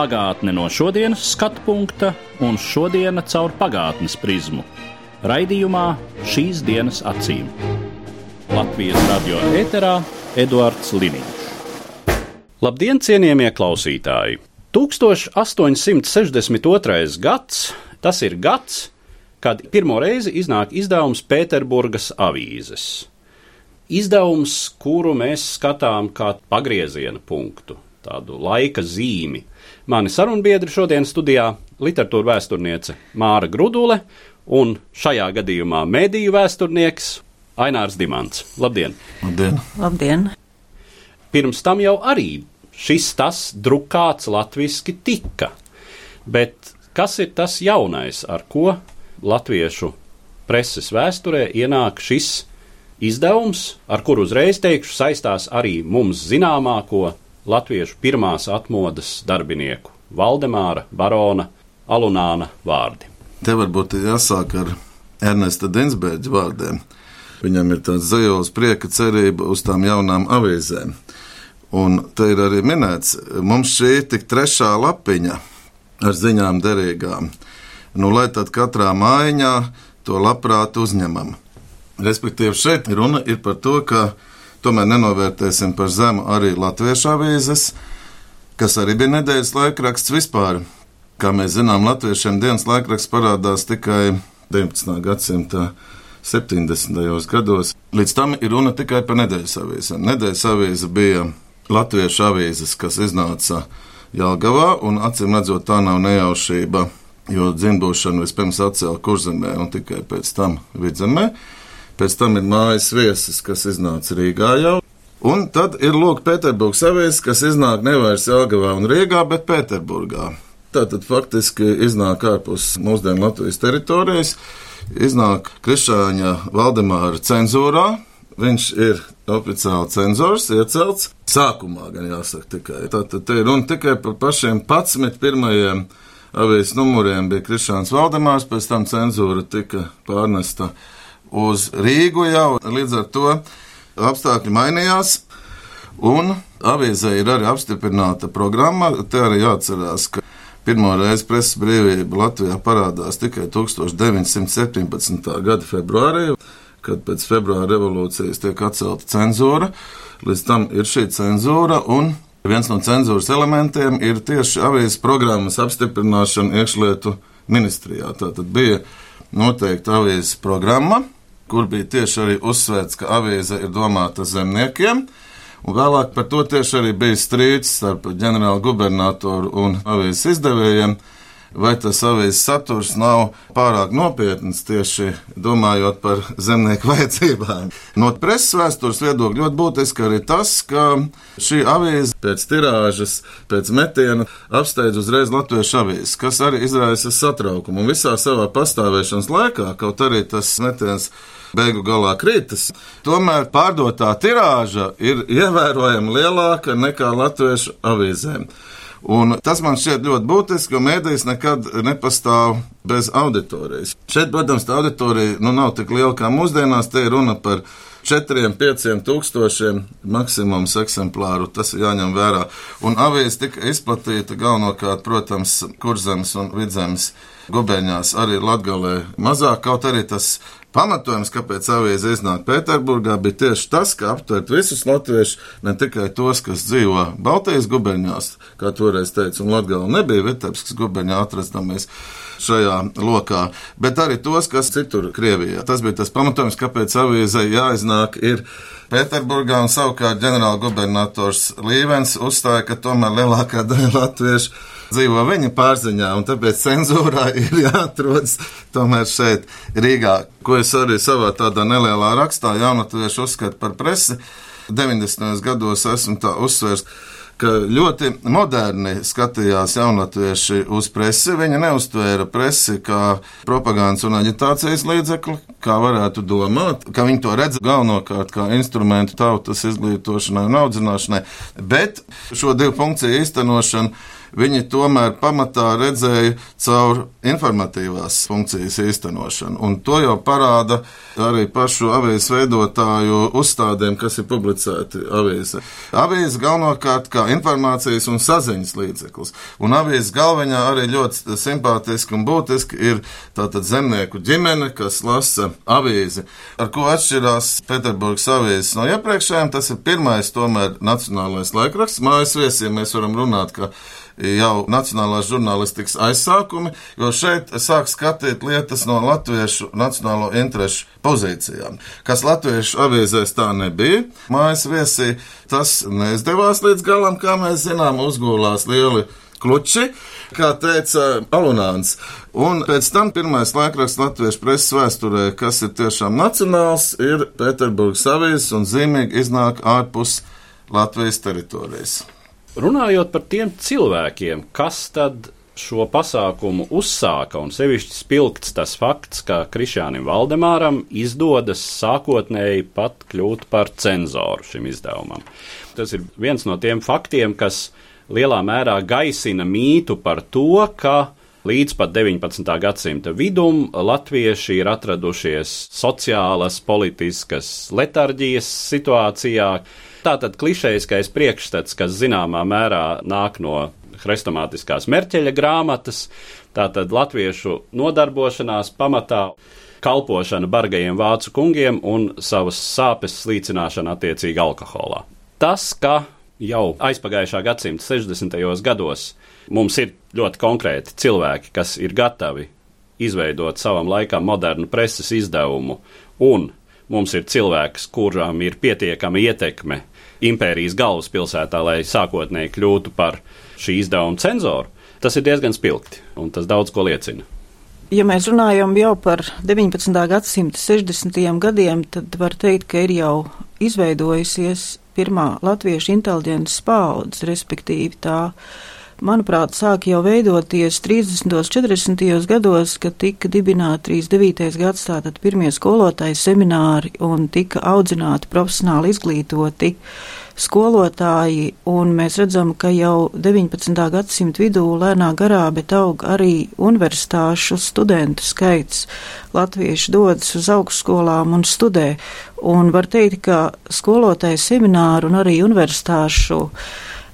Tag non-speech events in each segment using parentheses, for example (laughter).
Pagātne no šodienas skatu punkta un šodienas caur pagātnes prizmu. Raidījumā šīs dienas acīm. Latvijas radio eterā Eduards Liniņš. Labdien, cienījamie klausītāji! 1862. gads tas ir gads, kad pirmo reizi iznāk izdevums Pēterburgas avīzes. Izdevums, kuru mēs skatām kā pagrieziena punktu, tādu laika zīmi. Mani sarunbiedri šodien studijā - literatūra vēsturniece Māra Grudule un šajā gadījumā mediju vēsturnieks Ainārs Dimants. Labdien! Labdien! Labdien! Pirms tam jau arī šis tas drukāts latviski tika, bet kas ir tas jaunais, ar ko latviešu preses vēsturē ienāk šis izdevums, ar kuru uzreiz teikšu saistās arī mums zināmāko latviešu pirmās atmodas darbinieku - Valdemāra Barona Alunāna vārdi. Te varbūt jāsāk ar Ernesta Dinsbērģa vārdiem. Viņam ir tāds zajos prieka cerība uz tām jaunām avīzēm. Un te ir arī minēts, mums šī ir tik trešā lapiņa ar ziņām derīgām. Nu, lai tad katrā mājiņā to labprāt uzņemam. Respektīvi, šeit runa ir par to, ka tomēr nenovērtēsim par zemu arī latviešu avīzes, kas arī bija nedēļas laikraksts vispār. Kā mēs zinām, latviešiem dienas laikraksts parādās tikai 19. gadsimta 70. gados. Līdz tam ir runa tikai par nedēļas avīzēm. Nedēļas avīze bija latviešu avīzes, kas iznāca Jālgavā, un acīm redzot, tā nav nejaušība, jo dzimbošanu vispirms atcēla kurzemē un tikai pēc tam vidzemē. Pēc tam ir mājas viesis, kas iznāca Rīgā jau. Un tad ir Lūk, Pēterburgas avīzes, kas iznāk nevairs Jelgavā un Rīgā, bet Pēterburgā. Tātad faktiski iznāk ārpus mūsdienu Latvijas teritorijas, iznāk Krišāņa Valdemāra cenzūrā. Viņš ir oficiāli cenzors, iecelts sākumā, gan jāsaka tikai. Tātad te ir runa tikai par pašiem 11 pirmajiem avīzes numuriem bija Krišāns Valdemārs, pēc tam cenzūra tika pārnesta uz Rīgu jau. Līdz ar to apstākļi mainījās. Un avīzē ir arī apstiprināta programma. Te arī jāatcerās, ka pirmo reizi preses brīvība Latvijā parādās tikai 1917. gada februārī, kad pēc februāra revolūcijas tiek atcelta cenzūra. Līdz tam ir šī cenzūra, un viens no cenzūras elementiem ir tieši avīzes programmas apstiprināšana iekšlietu ministrijā. Tā tad bija noteikta avīzes programma, kur bija tieši arī uzsvērts, ka avīze ir domāta zemniekiem. Un vēlāk par to tieši arī bija strīds starp ģenerālu gubernatoru un avīzes izdevējiem, vai tas avīzes saturs nav pārāk nopietns tieši domājot par zemnieku (laughs) vajadzībām. No preses vēstures viedokļa ļoti būtiski arī tas, ka šī avīze pēc tirāžas, pēc metiena apsteidz uzreiz latviešu avīzes, kas arī izraisa satraukumu. Un visā savā pastāvēšanas laikā, kaut arī tas metiens beigu galā kritas. Tomēr pārdotā tirāža ir ievērojami lielāka nekā latviešu avīzēm. Un tas man šķiet ļoti būtiski, jo mēdījis nekad nepastāv bez auditorijas. Šeit, protams, tā auditorija nu, nav tik liela kā mūsdienās. Te ir runa par 4, 5 tūkstošiem maksimums eksemplāru. Tas ir jāņem vērā. Un avīze tika izplatīta galvenokārt, protams, kurzemes un vidzemes gubēņās, arī latgalē mazāk, kaut arī tas Pamatojums, kāpēc avīze iznāk Pēterburgā, bija tieši tas, ka aptvert visus latviešus, ne tikai tos, kas dzīvo Baltijas gubeņās, kā toreiz teica, un Latgala nebija Vitebskas gubeņā atrastamies šajā lokā, bet arī tos, kas citur Krievijā. Tas bija tas pamatojums, kāpēc avīzei jāiznāk ir Pēterburgā, un savukārt ģenerālgubernators Līvens uzstāja, ka tomēr lielākā daļa latviešu dzīvo viņa pārziņā, un tāpēc cenzūrā (laughs) ir jāatrodas tomēr šeit, Rīgā, ko es arī savā tādā nelielā rakstā jaunatviešu uzskatu par presi. 90. gados esmu tā uzsvērts, ka ļoti moderni skatījās jaunatvieši uz presi. Viņi neuztvēra presi kā propagandas un aģitācijas līdzekli, kā varētu domāt, ka viņi to redz galvenokārt kā instrumentu tautas izglītošanai un audzināšanai, bet šo divu funkciju īstenošanu viņi tomēr pamatā redzēja caur informatīvās funkcijas īstenošanu. Un to jau parāda arī pašu avīzes veidotāju uzstādēm, kas ir publicēti avīzē. Avīze galvenokārt kā informācijas un saziņas līdzeklis. Un avīzes galvenā arī ļoti simpātiski un būtiski ir tātad zemnieku ģimene, kas lasa avīzi. Ar ko atšķirās Pēterburgas avīzes no iepriekšējām, tas ir pirmais tomēr nacionālais laikraksts. Mājas viesiem mēs varam runāt, ka jau nacionālās žurnālistikas aizsākumi, jo šeit sāk skatīt lietas no latviešu nacionālo interešu pozīcijām. Kas latviešu avīzēs tā nebija, mājas viesī tas neizdevās līdz galam, kā mēs zinām, uzgulās lieli kluči, kā teica Alunāns. Un pēc tam pirmais laikraksts latviešu preses vēsturē, kas ir tiešām nacionāls, ir Pēterburgas avīzes un zīmīgi iznāk ārpus Latvijas teritorijas. Runājot par tiem cilvēkiem, kas tad šo pasākumu uzsāka, un sevišķi spilgts tas fakts, ka Krišānam Valdemāram izdodas sākotnēji pat kļūt par cenzoru šim izdevumam. Tas ir viens no tiem faktiem, kas lielā mērā gaisina mītu par to, ka līdz pat 19. gadsimta vidum latvieši ir atradušies sociālas, politiskas letarģijas situācijā, Tātad klišejiskais priekšstats, kas zināmā mērā nāk no hrestomātiskās merķeļa grāmatas, tātad latviešu nodarbošanās pamatā kalpošana bargajiem vācu kungiem un savas sāpes slīcināšana attiecīgi alkoholā. Tas, ka jau aizpagājušā gadsimta 60. gados mums ir ļoti konkrēti cilvēki, kas ir gatavi izveidot savam laikam modernu preses izdevumu, un mums ir cilvēks, kuram ir pietiekama ietekme impērijas galvaspilsētā, lai sākotnēji kļūtu par šī izdevuma cenzoru, tas ir diezgan spilgti, un tas daudz ko liecina. Ja mēs runājam jau par 19. gadsimta 60. gadiem, tad var teikt, ka ir jau izveidojusies pirmā latviešu inteliģences paudze, respektīvi tā manuprāt, sāk jau veidoties 30. un 40. gados, kad tika dibināti 39. gads, tātad pirmie skolotāji semināri un tika audzināti profesionāli izglītoti skolotāji, un mēs redzam, ka jau 19. gadsimta vidū lēnā garā, bet aug arī universitāšu studentu skaits. Latvieši dodas uz augstskolām un studē, un var teikt, ka skolotāju semināru un arī universitāšu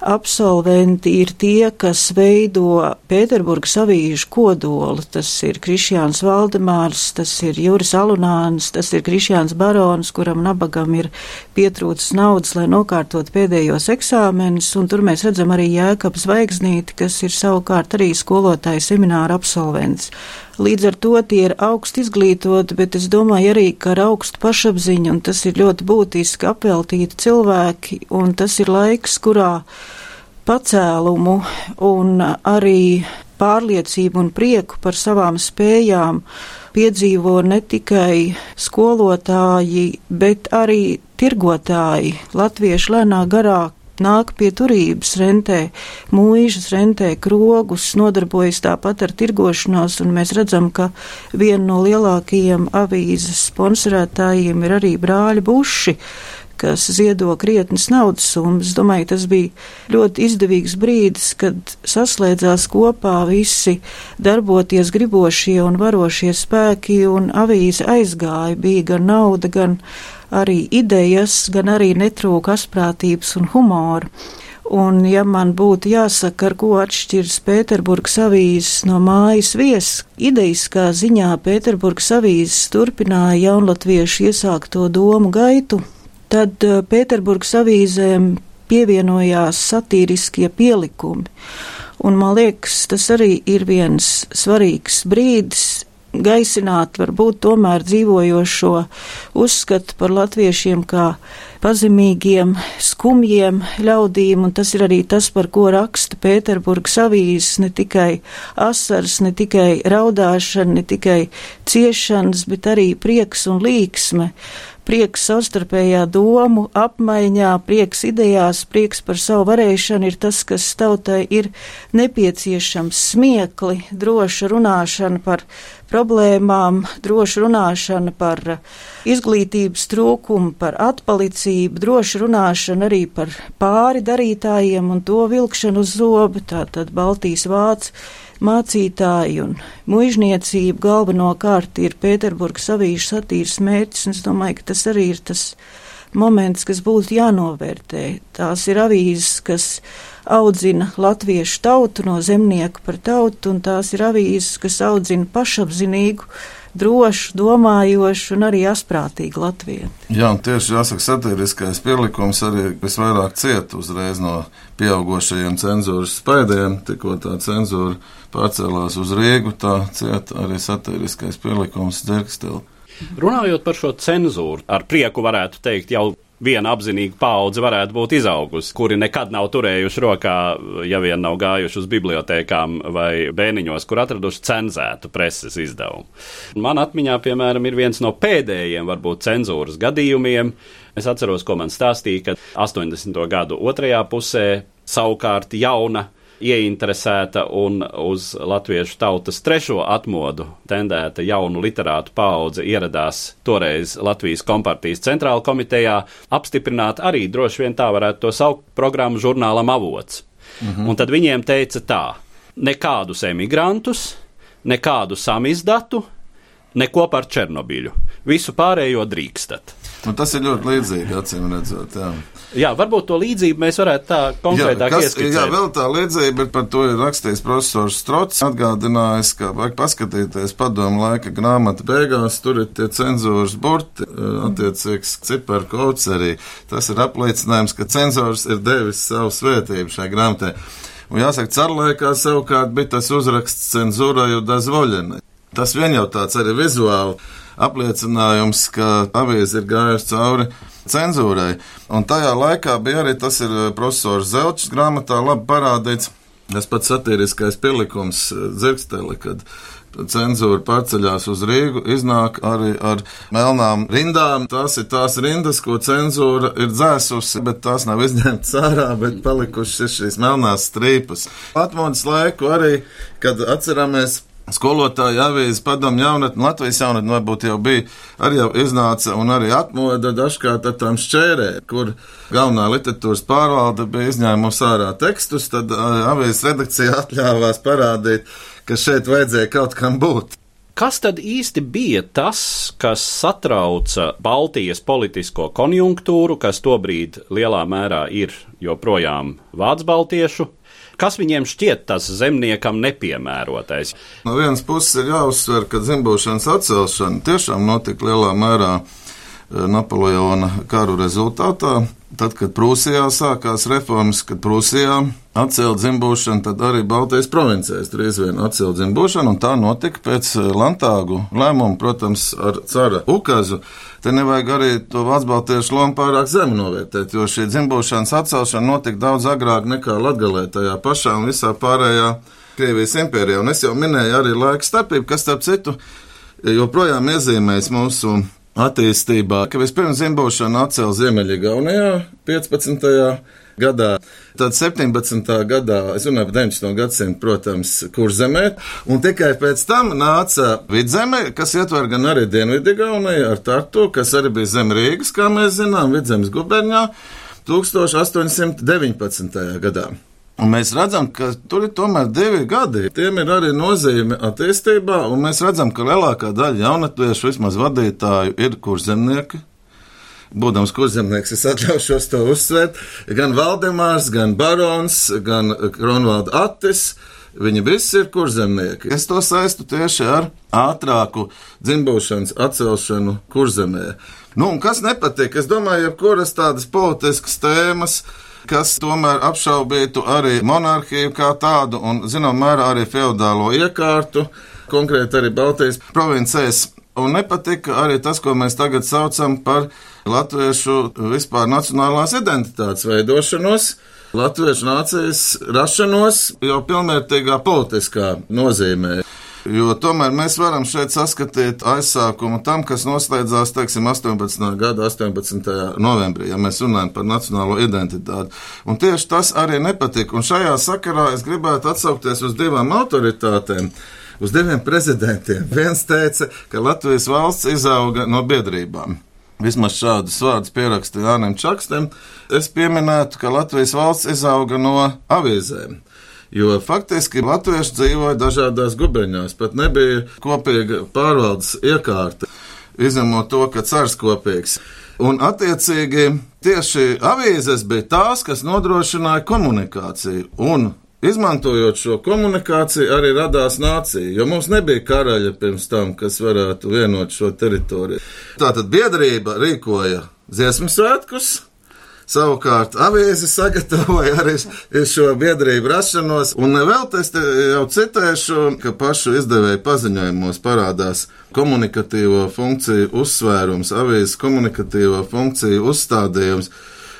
absolventi ir tie, kas veido Pēterburgas avīžu kodolu. Tas ir Krišjāns Valdemārs, tas ir Juris Alunāns, tas ir Krišjāns Barons, kuram nabagam ir pietrūcis naudas, lai nokārtot pēdējos eksāmenus, un tur mēs redzam arī Jēkabs Vaigsnīti, kas ir savukārt arī skolotāja semināra absolvents. Līdz ar to tie ir augsti izglītoti, bet es domāju arī, ka ar augstu pašapziņu, un tas ir ļoti būtiski apveltīti cilvēki, un tas ir laiks, kurā pacēlumu un arī pārliecību un prieku par savām spējām piedzīvo ne tikai skolotāji, bet arī tirgotāji. Latviešu lēnā garā, nāk pie turības, rentē mūžas, rentē krogus, nodarbojas tāpat ar tirgošanos, un mēs redzam, ka viena no lielākajiem avīzes sponsorētājiem ir arī brāļi buši kas ziedo krietnes naudas summas. Domāju, tas bija ļoti izdevīgs brīdis, kad saslēdzās kopā visi darboties gribošie un varošie spēki, un avīze aizgāja. Bija gan nauda, gan arī idejas, gan arī netrūka asprātības un humora. Un, ja man būtu jāsaka, ar ko atšķiras Pēterburgas avīzes no mājas viesis, idejiskā ziņā Pēterburgas avīzes turpināja jaunlatviešu iesākto domu gaitu, tad eh, Pēterburgas avīzēm pievienojās satīriskie pielikumi. Un man liekas, tas arī ir viens svarīgs brīdis gaisināt varbūt tomēr dzīvojošo uzskatu par latviešiem kā pazemīgiem, skumjiem ļaudīm, un tas ir arī tas, par ko raksta Pēterburgas avīzes, ne tikai asars, ne tikai raudāšana, ne tikai ciešanas, bet arī prieks un līksme prieks savstarpējā domu apmaiņā, prieks idejās, prieks par savu varēšanu ir tas, kas tautai ir nepieciešams. Smiekli, droša runāšana par problēmām, droša runāšana par izglītības trūkumu, par atpalicību, droša runāšana arī par pāri darītājiem un to vilkšanu uz zobu, tātad Baltijas vācu mācītāji un muizniecība galvenokārt ir Pēterburgas avīžu satīras mērķis, un es domāju, ka tas arī ir tas moments, kas būtu jānovērtē. Tās ir avīzes, kas audzina latviešu tautu no zemnieku par tautu, un tās ir avīzes, kas audzina pašapzinīgu drošu, domājošu un arī asprātīgu Latviju. Jā, un tieši jāsaka, satiriskais pielikums arī visvairāk ciet uzreiz no pieaugušajiem cenzūras spaidiem. Tikko tā cenzūra pārcēlās uz Rīgu, tā ciet arī satiriskais pielikums dzirksteli. Runājot par šo cenzūru, ar prieku varētu teikt, jau viena apzinīga paudze varētu būt izaugusi, kuri nekad nav turējuši rokā, ja vien nav gājuši uz bibliotekām vai bēniņos, kur atraduši cenzētu preses izdevumu. Man atmiņā, piemēram, ir viens no pēdējiem, varbūt, cenzūras gadījumiem. Es atceros, ko man stāstīja, ka 80. gadu otrajā pusē savukārt jauna ieinteresēta un uz latviešu tautas trešo atmodu tendēta jaunu literātu paudze ieradās toreiz Latvijas kompartijas centrāla komitejā apstiprināt arī droši vien tā varētu to saukt programmu žurnālam avots. Mhm. Un tad viņiem teica tā, nekādus emigrantus, nekādu samizdatu, neko par Černobiļu. Visu pārējo drīkstat. Nu, tas ir ļoti līdzīgi, acīm redzot. Jā. Jā, varbūt to līdzību mēs varētu tā konkrētāk jā, kas, ieskicēt. Jā, vēl tā līdzība, bet par to ir rakstījis profesors Strots. Atgādinājis, ka vajag paskatīties padomu laika grāmatu beigās, tur ir tie cenzūras burti, eh, attiecīgs ciparkods arī. Tas ir apliecinājums, ka cenzors ir devis savu svētību šai grāmatai. Un jāsaka, carlaikā savukārt bija tas uzraksts cenzūrai un dazvoļenai. Tas vien jau tāds arī vizuāli apliecinājums, ka avīze ir gājusi cauri cenzūrai. Un tajā laikā bija arī tas ir eh, profesors Zelčs grāmatā labi parādīts. Tas pats satiriskais pielikums eh, dzirksteli, kad cenzūra pārceļās uz Rīgu, iznāk arī ar melnām rindām. Tās ir tās rindas, ko cenzūra ir dzēsusi, bet tās nav izņemtas ārā, bet palikušas šīs melnās strīpas. Atmodas laiku arī, kad atceramies skolotāja avīze padomu jaunatni, Latvijas jaunatni varbūt jau bija, arī jau iznāca un arī atmoda dažkārt ar tām šķērēm, kur galvenā literatūras pārvalde bija izņēmusi ārā tekstus, tad avīzes redakcija atļāvās parādīt, ka šeit vajadzēja kaut kam būt. Kas tad īsti bija tas, kas satrauca Baltijas politisko konjunktūru, kas tobrīd lielā mērā ir joprojām Vācu baltiešu Kas viņiem šķiet tas zemniekam nepiemērotais? No vienas puses ir jāuzsver, ka dzimbošanas atcelšana tiešām notika lielā mērā Napoleona karu rezultātā. Tad, kad Prūsijā sākās reformas, kad Prūsijā atcēla dzimbūšanu, tad arī Baltijas provincēs drīz vien atcēla dzimbūšanu, un tā notika pēc eh, Lantāgu lēmuma, protams, ar cara ukazu. Te nevajag arī to Vācu-Baltiešu lomu pārāk zemu novērtēt, jo šī dzimbūšanas atcelšana notika daudz agrāk nekā Latgalē tajā pašā un visā pārējā Krievijas impērijā. Un es jau minēju arī laika starpību, kas, starp citu, joprojām iezīmēs mūsu attīstībā, ka vispirms zimbošana atcēla Ziemeļgaunijā 15. gadā. Tad 17. gadā, es runāju par 19. gadsimtu, protams, kurzemē, un tikai pēc tam nāca vidzeme, kas ietver gan arī Dienvidigauniju ar Tartu, kas arī bija zem Rīgas, kā mēs zinām, vidzemes guberņā 1819. gadā. Un mēs redzam, ka tur ir tomēr divi gadi. Tiem ir arī nozīme attīstībā, un mēs redzam, ka lielākā daļa jaunatviešu, vismaz vadītāju, ir kurzemnieki. Būdams kurzemnieks, es atļaušos to uzsvērt. Gan Valdemārs, gan Barons, gan Kronvalda Attis. Viņi visi ir kurzemnieki. Es to saistu tieši ar ātrāku dzimbūšanas atcelšanu kurzemē. Nu, un kas nepatīk? Es domāju, jebkuras tādas politiskas tēmas, uh, kas tomēr apšaubītu arī monarhiju kā tādu un, zinām, mērā arī feudālo iekārtu, konkrēti arī Baltijas provincēs. Un nepatika arī tas, ko mēs tagad saucam par latviešu vispār nacionālās identitātes veidošanos. Latviešu nācijas rašanos jau pilnvērtīgā politiskā nozīmē. Jo tomēr mēs varam šeit saskatīt aizsākumu tam, kas noslēdzās, teiksim, 18. gada 18. novembrī, ja mēs runājam par nacionālo identitāti. Un tieši tas arī nepatika. Un šajā sakarā es gribētu atsaukties uz divām autoritātēm uz diviem prezidentiem. Viens teica, ka Latvijas valsts izauga no biedrībām. Vismaz šādus vārdus pierakstīja Jānis Čakstam. Es pieminētu, ka Latvijas valsts izauga no avīzēm. Jo faktiski latvieši dzīvoja dažādās gubeņās, pat nebija kopīga pārvaldes iekārta, izņemot to, ka cars kopīgs. Un, attiecīgi, tieši avīzes bija tās, kas nodrošināja komunikāciju. Un Izmantojot šo komunikāciju, arī radās nācija, jo mums nebija karaļa pirms tam, kas varētu vienot šo teritoriju. Tātad biedrība rīkoja dziesmu svētkus, Savukārt, avīze sagatavoja arī šo biedrību rašanos, un vēl es jau citēšu, ka pašu izdevēju paziņojumos parādās komunikatīvo funkciju uzsvērums, avīzes komunikatīvo funkciju uzstādījums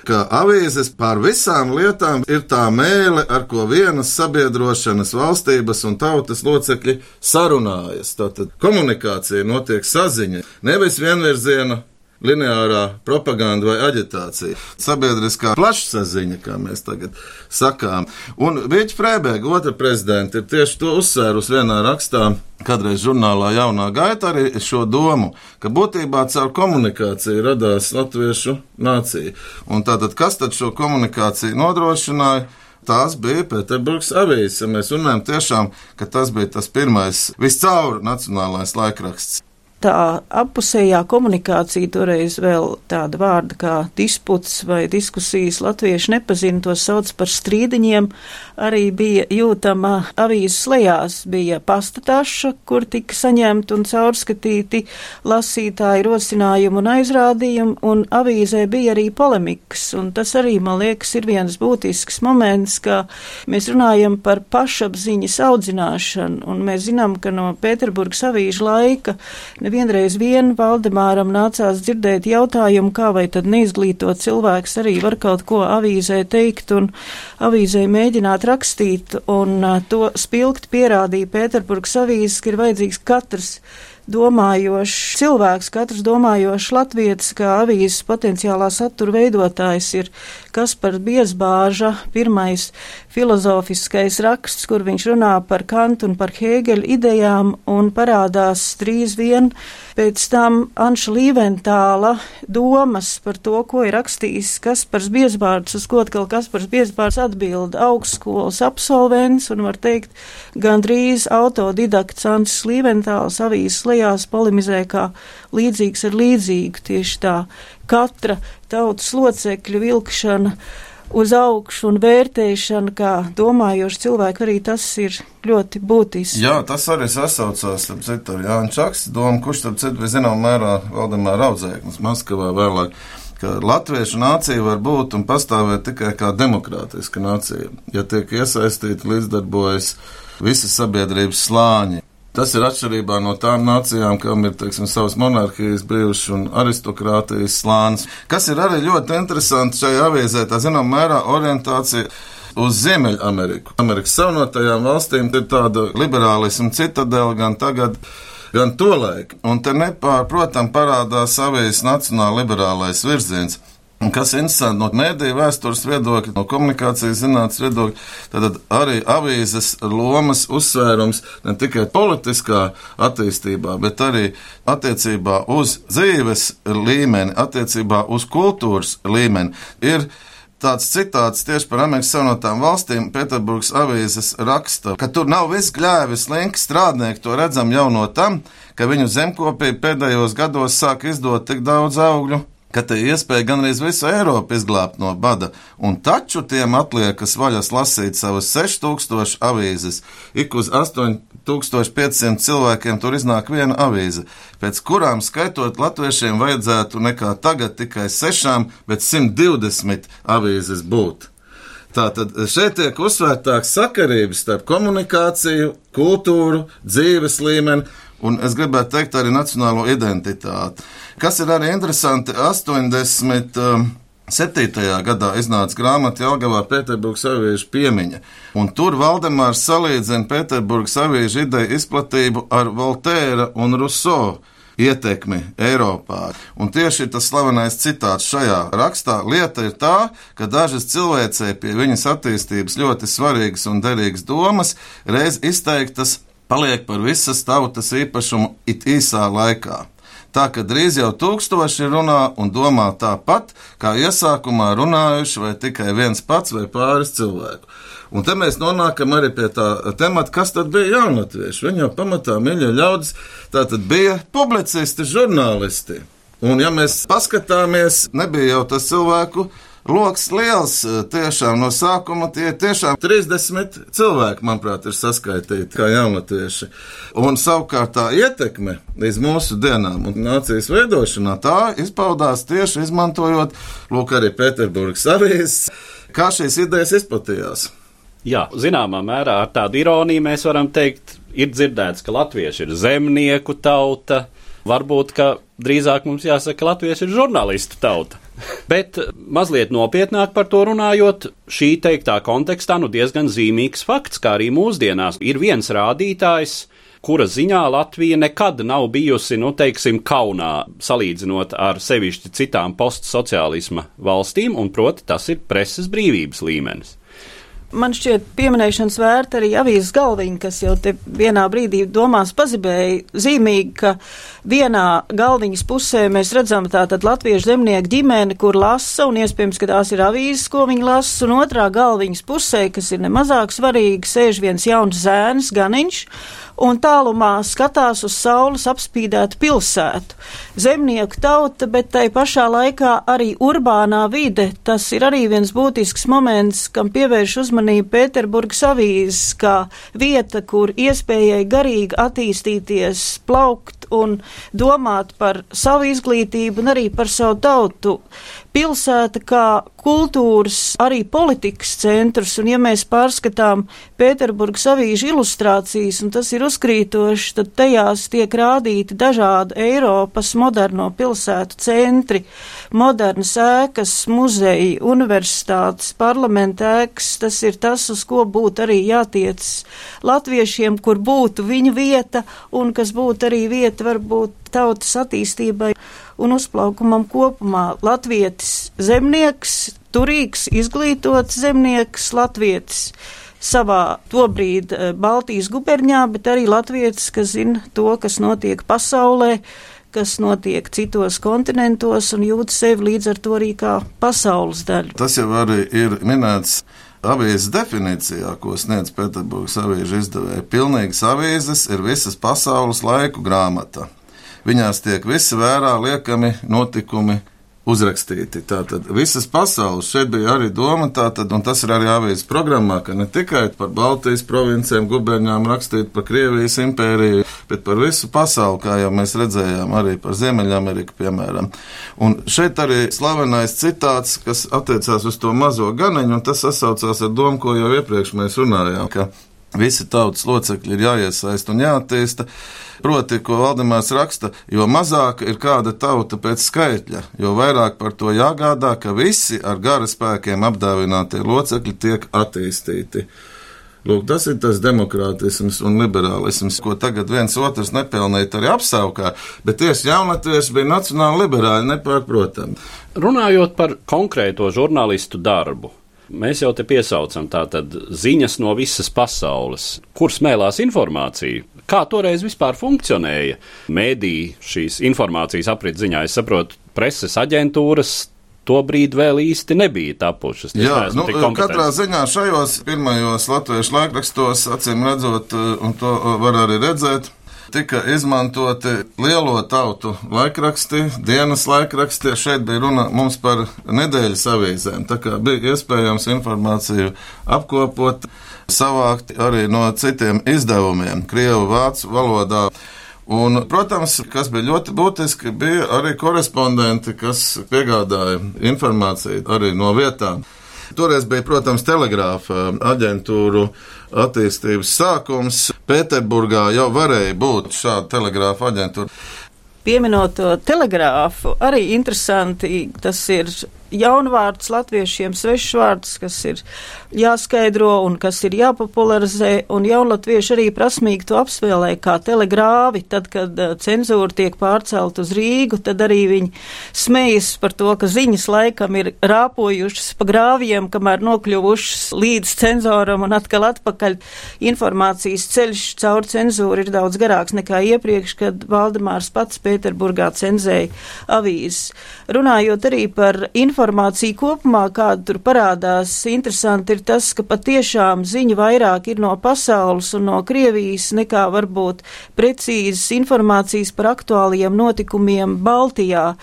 ka avīzes par visām lietām ir tā mēle, ar ko vienas sabiedrošanas valstības un tautas locekļi sarunājas. Tātad komunikācija notiek saziņa, nevis vienvirziena lineārā propaganda vai aģitācija, sabiedriskā plašsaziņa, kā mēs tagad sakām. Un Vīķa Frēbēga, otra prezidenta, ir tieši to uzsvērus vienā rakstā, kādreiz žurnālā jaunā gaita arī šo domu, ka būtībā caur komunikāciju radās latviešu nācija. Un tātad, kas tad šo komunikāciju nodrošināja? tās bija Pēterburgas avīzes. Mēs runājam tiešām, ka tas bija tas pirmais viscaur nacionālais laikraksts tā appusējā komunikācija, toreiz vēl tāda vārda kā disputs vai diskusijas, latvieši nepazina, to sauc par strīdiņiem, arī bija jūtama avīzes lejās, bija pastataša, kur tika saņemti un caurskatīti lasītāji rosinājumi un aizrādījumi, un avīzē bija arī polemikas, un tas arī, man liekas, ir viens būtisks moments, ka mēs runājam par pašapziņas audzināšanu, un mēs zinām, ka no Pēterburgas avīžu laika nevienreiz vien Valdemāram nācās dzirdēt jautājumu, kā vai tad neizglītot cilvēks arī var kaut ko avīzē teikt un avīzē mēģināt rakstīt, un to spilgt pierādīja Pēterburgas avīzes, ka ir vajadzīgs katrs domājošs cilvēks, katrs domājošs latvietis, kā avīzes potenciālā satura veidotājs ir Kaspars Biesbāža pirmais filozofiskais raksts, kur viņš runā par Kantu un par Hēgeļa idejām un parādās drīz vien pēc tam Anša Līventāla domas par to, ko ir rakstījis Kaspars Biesbārds, uz ko atkal Kaspars Biesbārds atbild. Augstskolas absolvents un var teikt gandrīz autodidakts Anšs Līventāls avīzes lejās polemizē kā līdzīgs ar līdzīgu tieši tā katra tautas locekļu vilkšana uz augšu un vērtēšana, kā domājoši cilvēki, arī tas ir ļoti būtisks. Jā, tas arī sasaucās ar Jānu Čakstu domu, kurš tad citu vai zinām mērā Valdemāra audzēknis Maskavā vēlāk ka latviešu nācija var būt un pastāvēt tikai kā demokrātiska nācija, ja tiek iesaistīti līdzdarbojas visi sabiedrības slāņi. Tas ir atšķirībā no tām nācijām, kam ir teiksim, savas monarhijas bijušas un aristokrātijas slānis. Kas ir arī ļoti interesanti šajā avīzē, tā zinām, mērā orientācija uz Ziemeļameriku. Amerikas Savienotajām valstīm ir tāda liberālisma citadela gan tagad. Gan tolaik, un te nepārprotam parādās savējs nacionāla liberālais virziens. Un kas ir interesanti no mēdīju vēstures viedokļa, no komunikācijas zinātnes viedokļa, tad arī avīzes lomas uzsvērums ne tikai politiskā attīstībā, bet arī attiecībā uz dzīves līmeni, attiecībā uz kultūras līmeni ir tāds citāts tieši par Amerikas Savienotām valstīm. Pēterburgas avīzes raksta, ka tur nav viss gļēvis, links strādnieki. To redzam jau no tam, ka viņu zemkopība pēdējos gados sāk izdot tik daudz augļu ka te iespēja gan arī visu Eiropu izglābt no bada, un taču tiem atliekas vaļas lasīt savas 6000 avīzes. Ik uz 8500 cilvēkiem tur iznāk viena avīze, pēc kurām skaitot latviešiem vajadzētu nekā tagad tikai 6, bet 120 avīzes būt. Tātad šeit tiek uzsvērtāks sakarības starp komunikāciju, kultūru, dzīves līmeni un es gribētu teikt arī nacionālo identitāti. Kas ir arī interesanti, 80. Um, Septītajā gadā iznāca grāmata Jelgavā Pēterburgas aviešu piemiņa, un tur Valdemārs salīdzina Pēterburgas aviešu ideju izplatību ar Voltēra un Rousseau ietekmi Eiropā. Un tieši tas slavenais citāts šajā rakstā lieta ir tā, ka dažas cilvēcei pie viņas attīstības ļoti svarīgas un derīgas domas reiz izteiktas paliek par visas tautas īpašumu it īsā laikā. Tā ka drīz jau tūkstoši runā un domā tāpat, kā iesākumā runājuši vai tikai viens pats vai pāris cilvēku. Un te mēs nonākam arī pie tā temata, kas tad bija jaunatvieši. Viņi jau pamatā mīļo ļaudis, tā tad bija publicisti, žurnālisti. Un ja mēs paskatāmies, nebija jau tas cilvēku lokus liels. Tiešām no sākuma tie tiešām 30 cilvēki, manuprāt, ir saskaitīti kā jaunatvieši. Un savukārt tā ietekme līdz mūsu dienām un nācijas veidošanā tā izpaudās tieši izmantojot, lūk, arī Pēterburgas avīzes, kā šīs idejas izplatījās. Jā, zināmā mērā ar tādu ironiju mēs varam teikt, ir dzirdēts, ka latvieši ir zemnieku tauta. Varbūt, ka drīzāk mums jāsaka, ka latvieši ir žurnālistu tauta. Bet mazliet nopietnāk par to runājot, šī teiktā kontekstā nu diezgan zīmīgs fakts, kā arī mūsdienās ir viens rādītājs, kura ziņā Latvija nekad nav bijusi, nu, teiksim, kaunā salīdzinot ar sevišķi citām postsociālisma valstīm, un proti tas ir preses brīvības līmenis. Man šķiet, pieminēšanas vērta arī avīzes galviņa, kas jau te vienā brīdī domās pazibēja zīmīgi, ka vienā galviņas pusē mēs redzam tātad latviešu zemnieku ģimeni, kur lasa, un iespējams, ka tās ir avīzes, ko viņi lasa, un otrā galviņas pusē, kas ir nemazāk svarīgi, sēž viens jauns zēns, ganiņš, un tālumā skatās uz saules apspīdētu pilsētu. Zemnieku tauta, bet tai pašā laikā arī urbānā vide, tas ir arī viens būtisks moments, kam pievērš uzmanību Pēterburgas avīzes, kā vieta, kur iespējai garīgi attīstīties, plaukt un domāt par savu izglītību un arī par savu tautu pilsēta kā kultūras, arī politikas centrs, un ja mēs pārskatām Pēterburgas avīžu ilustrācijas, un tas ir uzkrītoši, tad tajās tiek rādīti dažādi Eiropas moderno pilsētu centri, modernas ēkas, muzeji, universitātes, parlamenta ēkas, tas ir tas, uz ko būtu arī jātiec latviešiem, kur būtu viņa vieta, un kas būtu arī vieta varbūt tautas attīstībai un uzplaukumam kopumā. Latvietis zemnieks, turīgs, izglītots zemnieks, latvietis savā tobrīd eh, Baltijas guberņā, bet arī latvietis, kas zina to, kas notiek pasaulē, kas notiek citos kontinentos un jūt sevi līdz ar to arī kā pasaules daļu. Tas jau arī ir minēts avīzes definīcijā, ko sniedz Pēterburgas avīžu izdevēja. Pilnīgas avīzes ir visas pasaules laiku grāmata. Viņās tiek visi vērā liekami notikumi uzrakstīti. Tātad visas pasaules šeit bija arī doma, tātad, un tas ir arī avīzes programmā, ka ne tikai par Baltijas provincēm, guberņām rakstīt par Krievijas impēriju, bet par visu pasauli, kā jau mēs redzējām, arī par Ziemeļameriku, piemēram. Un šeit arī slavenais citāts, kas attiecās uz to mazo ganeņu, un tas sasaucās ar domu, ko jau iepriekš mēs runājām, ka visi tautas locekļi ir jāiesaist un jāattīsta. Proti, ko Valdemārs raksta, jo mazāka ir kāda tauta pēc skaitļa, jo vairāk par to jāgādā, ka visi ar gara spēkiem apdāvinātie locekļi tiek attīstīti. Lūk, tas ir tas demokrātisms un liberālisms, ko tagad viens otrs nepelnīt arī apsaukā, bet tieši jaunaties bija nacionāli liberāļi, nepārprotami. Runājot par konkrēto žurnālistu darbu, Mēs jau te piesaucam tātad ziņas no visas pasaules, kur smēlās informācija. Kā toreiz vispār funkcionēja mēdī šīs informācijas aprit ziņā? Es saprotu, preses aģentūras to brīdi vēl īsti nebija tapušas. Jā, nu, katrā ziņā šajos pirmajos latviešu laikrakstos, acīm redzot, un to var arī redzēt, tika izmantoti lielo tautu laikraksti, dienas laikraksti. Šeit bija runa mums par nedēļas avīzēm. Tā kā bija iespējams informāciju apkopot, savākt arī no citiem izdevumiem, Krievu, Vācu valodā. Un, protams, kas bija ļoti būtiski, bija arī korespondenti, kas piegādāja informāciju arī no vietām. Toreiz bija, protams, telegrāfa aģentūru attīstības sākums. Pēterburgā jau varēja būt šāda telegrāfa aģentūra. Pieminot to telegrāfu, arī interesanti tas ir jaunvārds latviešiem, svešs vārds, kas ir jāskaidro un kas ir jāpopularizē, un jaunatvieši arī prasmīgi to apspēlē kā telegrāvi. Tad, kad uh, cenzūra tiek pārcelt uz Rīgu, tad arī viņi smejas par to, ka ziņas laikam ir rāpojušas pa grāviem, kamēr nokļuvušas līdz cenzoram un atkal atpakaļ. Informācijas ceļš caur cenzūru ir daudz garāks nekā iepriekš, kad Valdemārs pats Pēterburgā cenzēja avīzes. Runājot arī par informāciju kopumā, kāda tur parādās, interesanti ir tas, ka patiešām ziņa vairāk ir no pasaules un no Krievijas nekā varbūt precīzas informācijas par aktuāliem notikumiem Baltijā.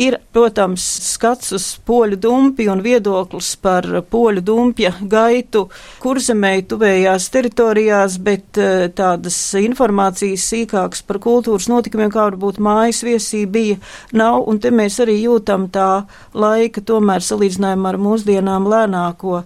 Ir, protams, skats uz poļu dumpi un viedoklis par poļu dumpja gaitu kurzemē tuvējās teritorijās, bet eh, tādas informācijas sīkākas par kultūras notikumiem, kā varbūt mājas viesī bija, nav, un te mēs arī jūtam tā laika tomēr salīdzinājumā ar mūsdienām lēnāko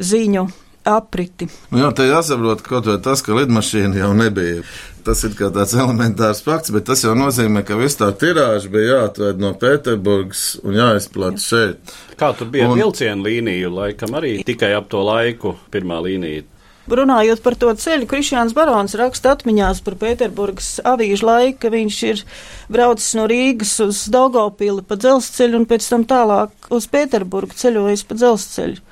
ziņu apriti. Nu jā, te jāsaprot kaut vai tas, ka lidmašīna jau nebija. Tas ir kā tāds (laughs) elementārs fakts, bet tas jau nozīmē, ka viss tā tirāža bija jāatved no Pēterburgas un jāizplata šeit. Kā tur bija Un- vilcienu līnija, laikam arī tikai ap to laiku pirmā līnija. Runājot par to ceļu, Krišjāns Barons raksta atmiņās par Pēterburgas avīžu laiku, ka viņš ir braucis no Rīgas uz Daugavpili pa dzelzceļu un pēc tam tālāk uz Pēterburgu ceļojis pa dzelzceļu.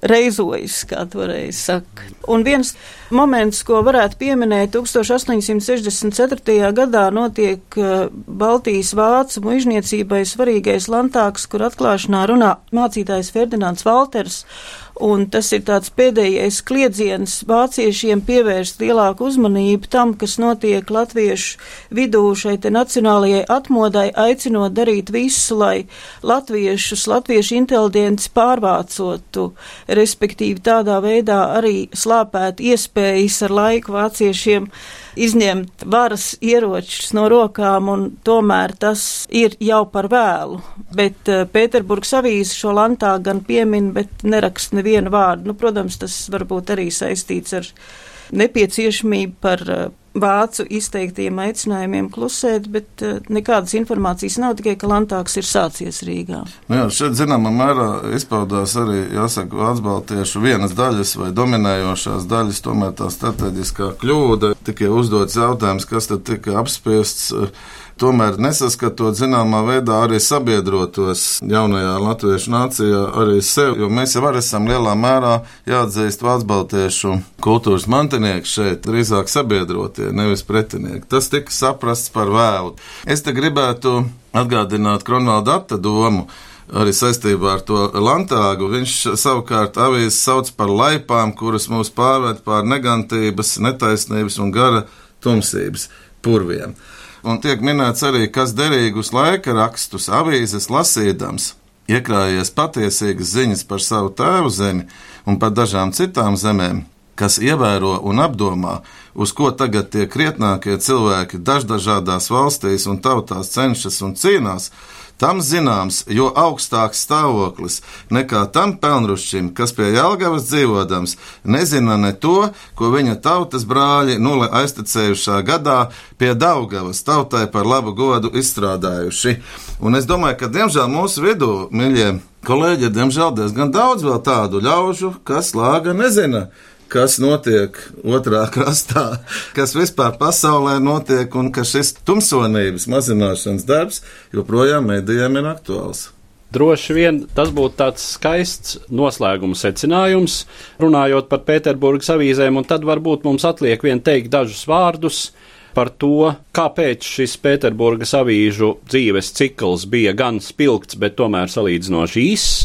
Reizojis, kā toreiz saka. Un viens moments, ko varētu pieminēt, 1864. gadā notiek eh, Baltijas vācu mužniecībai svarīgais lantāks, kur atklāšanā runā mācītājs Ferdinands Valters, Un tas ir tāds pēdējais kliedziens vāciešiem pievērst lielāku uzmanību tam, kas notiek latviešu vidū šai te nacionālajai atmodai, aicinot darīt visu, lai latviešus, latviešu inteliģents pārvācotu, respektīvi tādā veidā arī slāpēt iespējas ar laiku vāciešiem izņemt varas ieročus no rokām, un tomēr tas ir jau par vēlu. Bet uh, Pēterburgas avīze šo lantā gan piemin, bet neraksta nevienu vārdu. Nu, protams, tas varbūt arī saistīts ar nepieciešamību par uh, vācu izteiktiem aicinājumiem klusēt, bet uh, nekādas informācijas nav, tikai ka lantāks ir sācies Rīgā. Nu jā, šeit zināmā mērā izpaudās arī, jāsaka, vācu baltiešu vienas daļas vai dominējošās daļas, tomēr tā strateģiskā kļūda. Tikai uzdots jautājums, kas tad tika apspiests. Tomēr nesaskatot zināmā veidā arī sabiedrotos jaunajā latviešu nācijā, arī sev, jo mēs jau esam lielā mērā jāatzīst vācu baltiešu kultūras mantinieki šeit, drīzāk sabiedrotie, nevis pretinieki. Tas tika saprasts par vēlu. Es te gribētu atgādināt Kronvalda Apta domu arī saistībā ar to lantāgu. Viņš savukārt avīzes sauc par laipām, kuras mūs pārved pār negantības, netaisnības un gara tumsības purviem. Un tiek minēts arī, kas derīgus laika rakstus avīzes lasīdams, iekrājies patiesīgas ziņas par savu tēvu zemi un par dažām citām zemēm, kas ievēro un apdomā, uz ko tagad tie krietnākie cilvēki dažādās valstīs un tautās cenšas un cīnās, tam zināms, jo augstāks stāvoklis nekā tam pelnrušķim, kas pie Jālgavas dzīvodams, nezina ne to, ko viņa tautas brāļi nulle aiztecējušā gadā pie Daugavas tautai par labu godu izstrādājuši. Un es domāju, ka diemžēl mūsu vidū, mīļie kolēģi, ir diemžēl diezgan daudz vēl tādu ļaužu, kas lāga nezina kas notiek otrā (laughs) krastā, kas vispār pasaulē notiek, un ka šis tumsonības mazināšanas darbs joprojām mēdījiem ir aktuāls. Droši vien tas būtu tāds skaists noslēguma secinājums, runājot par Pēterburgas avīzēm, un tad varbūt mums atliek vien teikt dažus vārdus par to, kāpēc šis Pēterburgas avīžu dzīves cikls bija gan spilgts, bet tomēr salīdzinoši īss.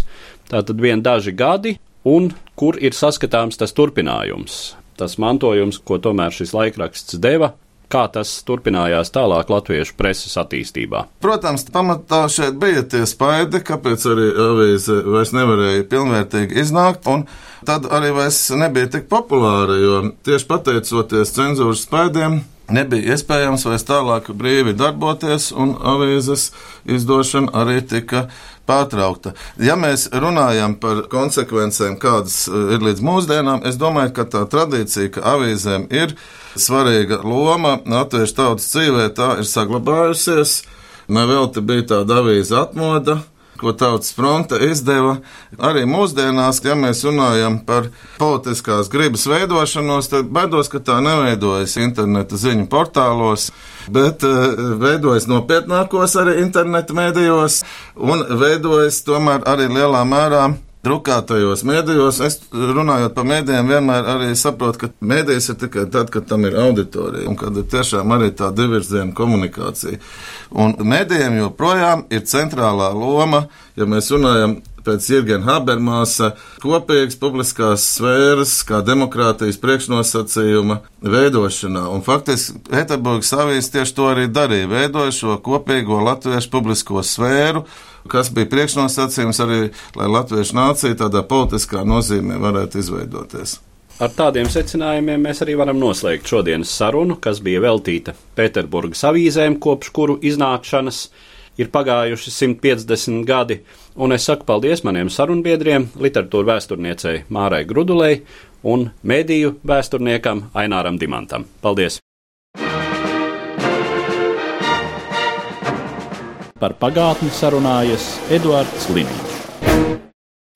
Tātad vien daži gadi, un kur ir saskatāms tas turpinājums, tas mantojums, ko tomēr šis laikraksts deva, kā tas turpinājās tālāk latviešu preses attīstībā. Protams, pamatā šeit bija tie spaidi, kāpēc arī avīze vairs nevarēja pilnvērtīgi iznākt, un tad arī vairs nebija tik populāra, jo tieši pateicoties cenzūras spaidiem, nebija iespējams vairs tālāk brīvi darboties, un avīzes izdošana arī tika pārtraukta. Ja mēs runājam par konsekvencēm, kādas eh, ir līdz mūsdienām, es domāju, ka tā tradīcija, ka avīzēm ir svarīga loma latviešu tautas dzīvē, tā ir saglabājusies. Nevelti bija tāda avīze atmoda, ko Tautas fronte izdeva. Arī mūsdienās, ja mēs runājam par politiskās gribas veidošanos, tad baidos, ka tā neveidojas interneta ziņu portālos, bet uh, veidojas nopietnākos arī interneta mēdījos un veidojas tomēr arī lielā mērā drukātajos mēdījos. Es runājot par mēdījiem, vienmēr arī saprotu, ka mēdījis ir tikai tad, kad tam ir auditorija un kad ir tiešām arī tā divirziena komunikācija. Un mēdījiem joprojām ir centrālā loma, ja mēs runājam pēc Jurgena Habermāsa kopīgas publiskās sfēras, kā demokrātijas priekšnosacījuma veidošanā. Un faktiski Pēterburgas avīze tieši to arī darīja, veidoja šo kopīgo latviešu publisko sfēru kas bija priekšnosacījums arī, lai latviešu nācija tādā politiskā nozīmē varētu izveidoties. Ar tādiem secinājumiem mēs arī varam noslēgt šodienas sarunu, kas bija veltīta Pēterburgas avīzēm, kopš kuru iznākšanas ir pagājuši 150 gadi, un es saku paldies maniem sarunbiedriem, literatūra vēsturniecei Mārai Grudulei un mēdīju vēsturniekam Aināram Dimantam. Paldies! Par pagātni sarunājas Eduards Līniju.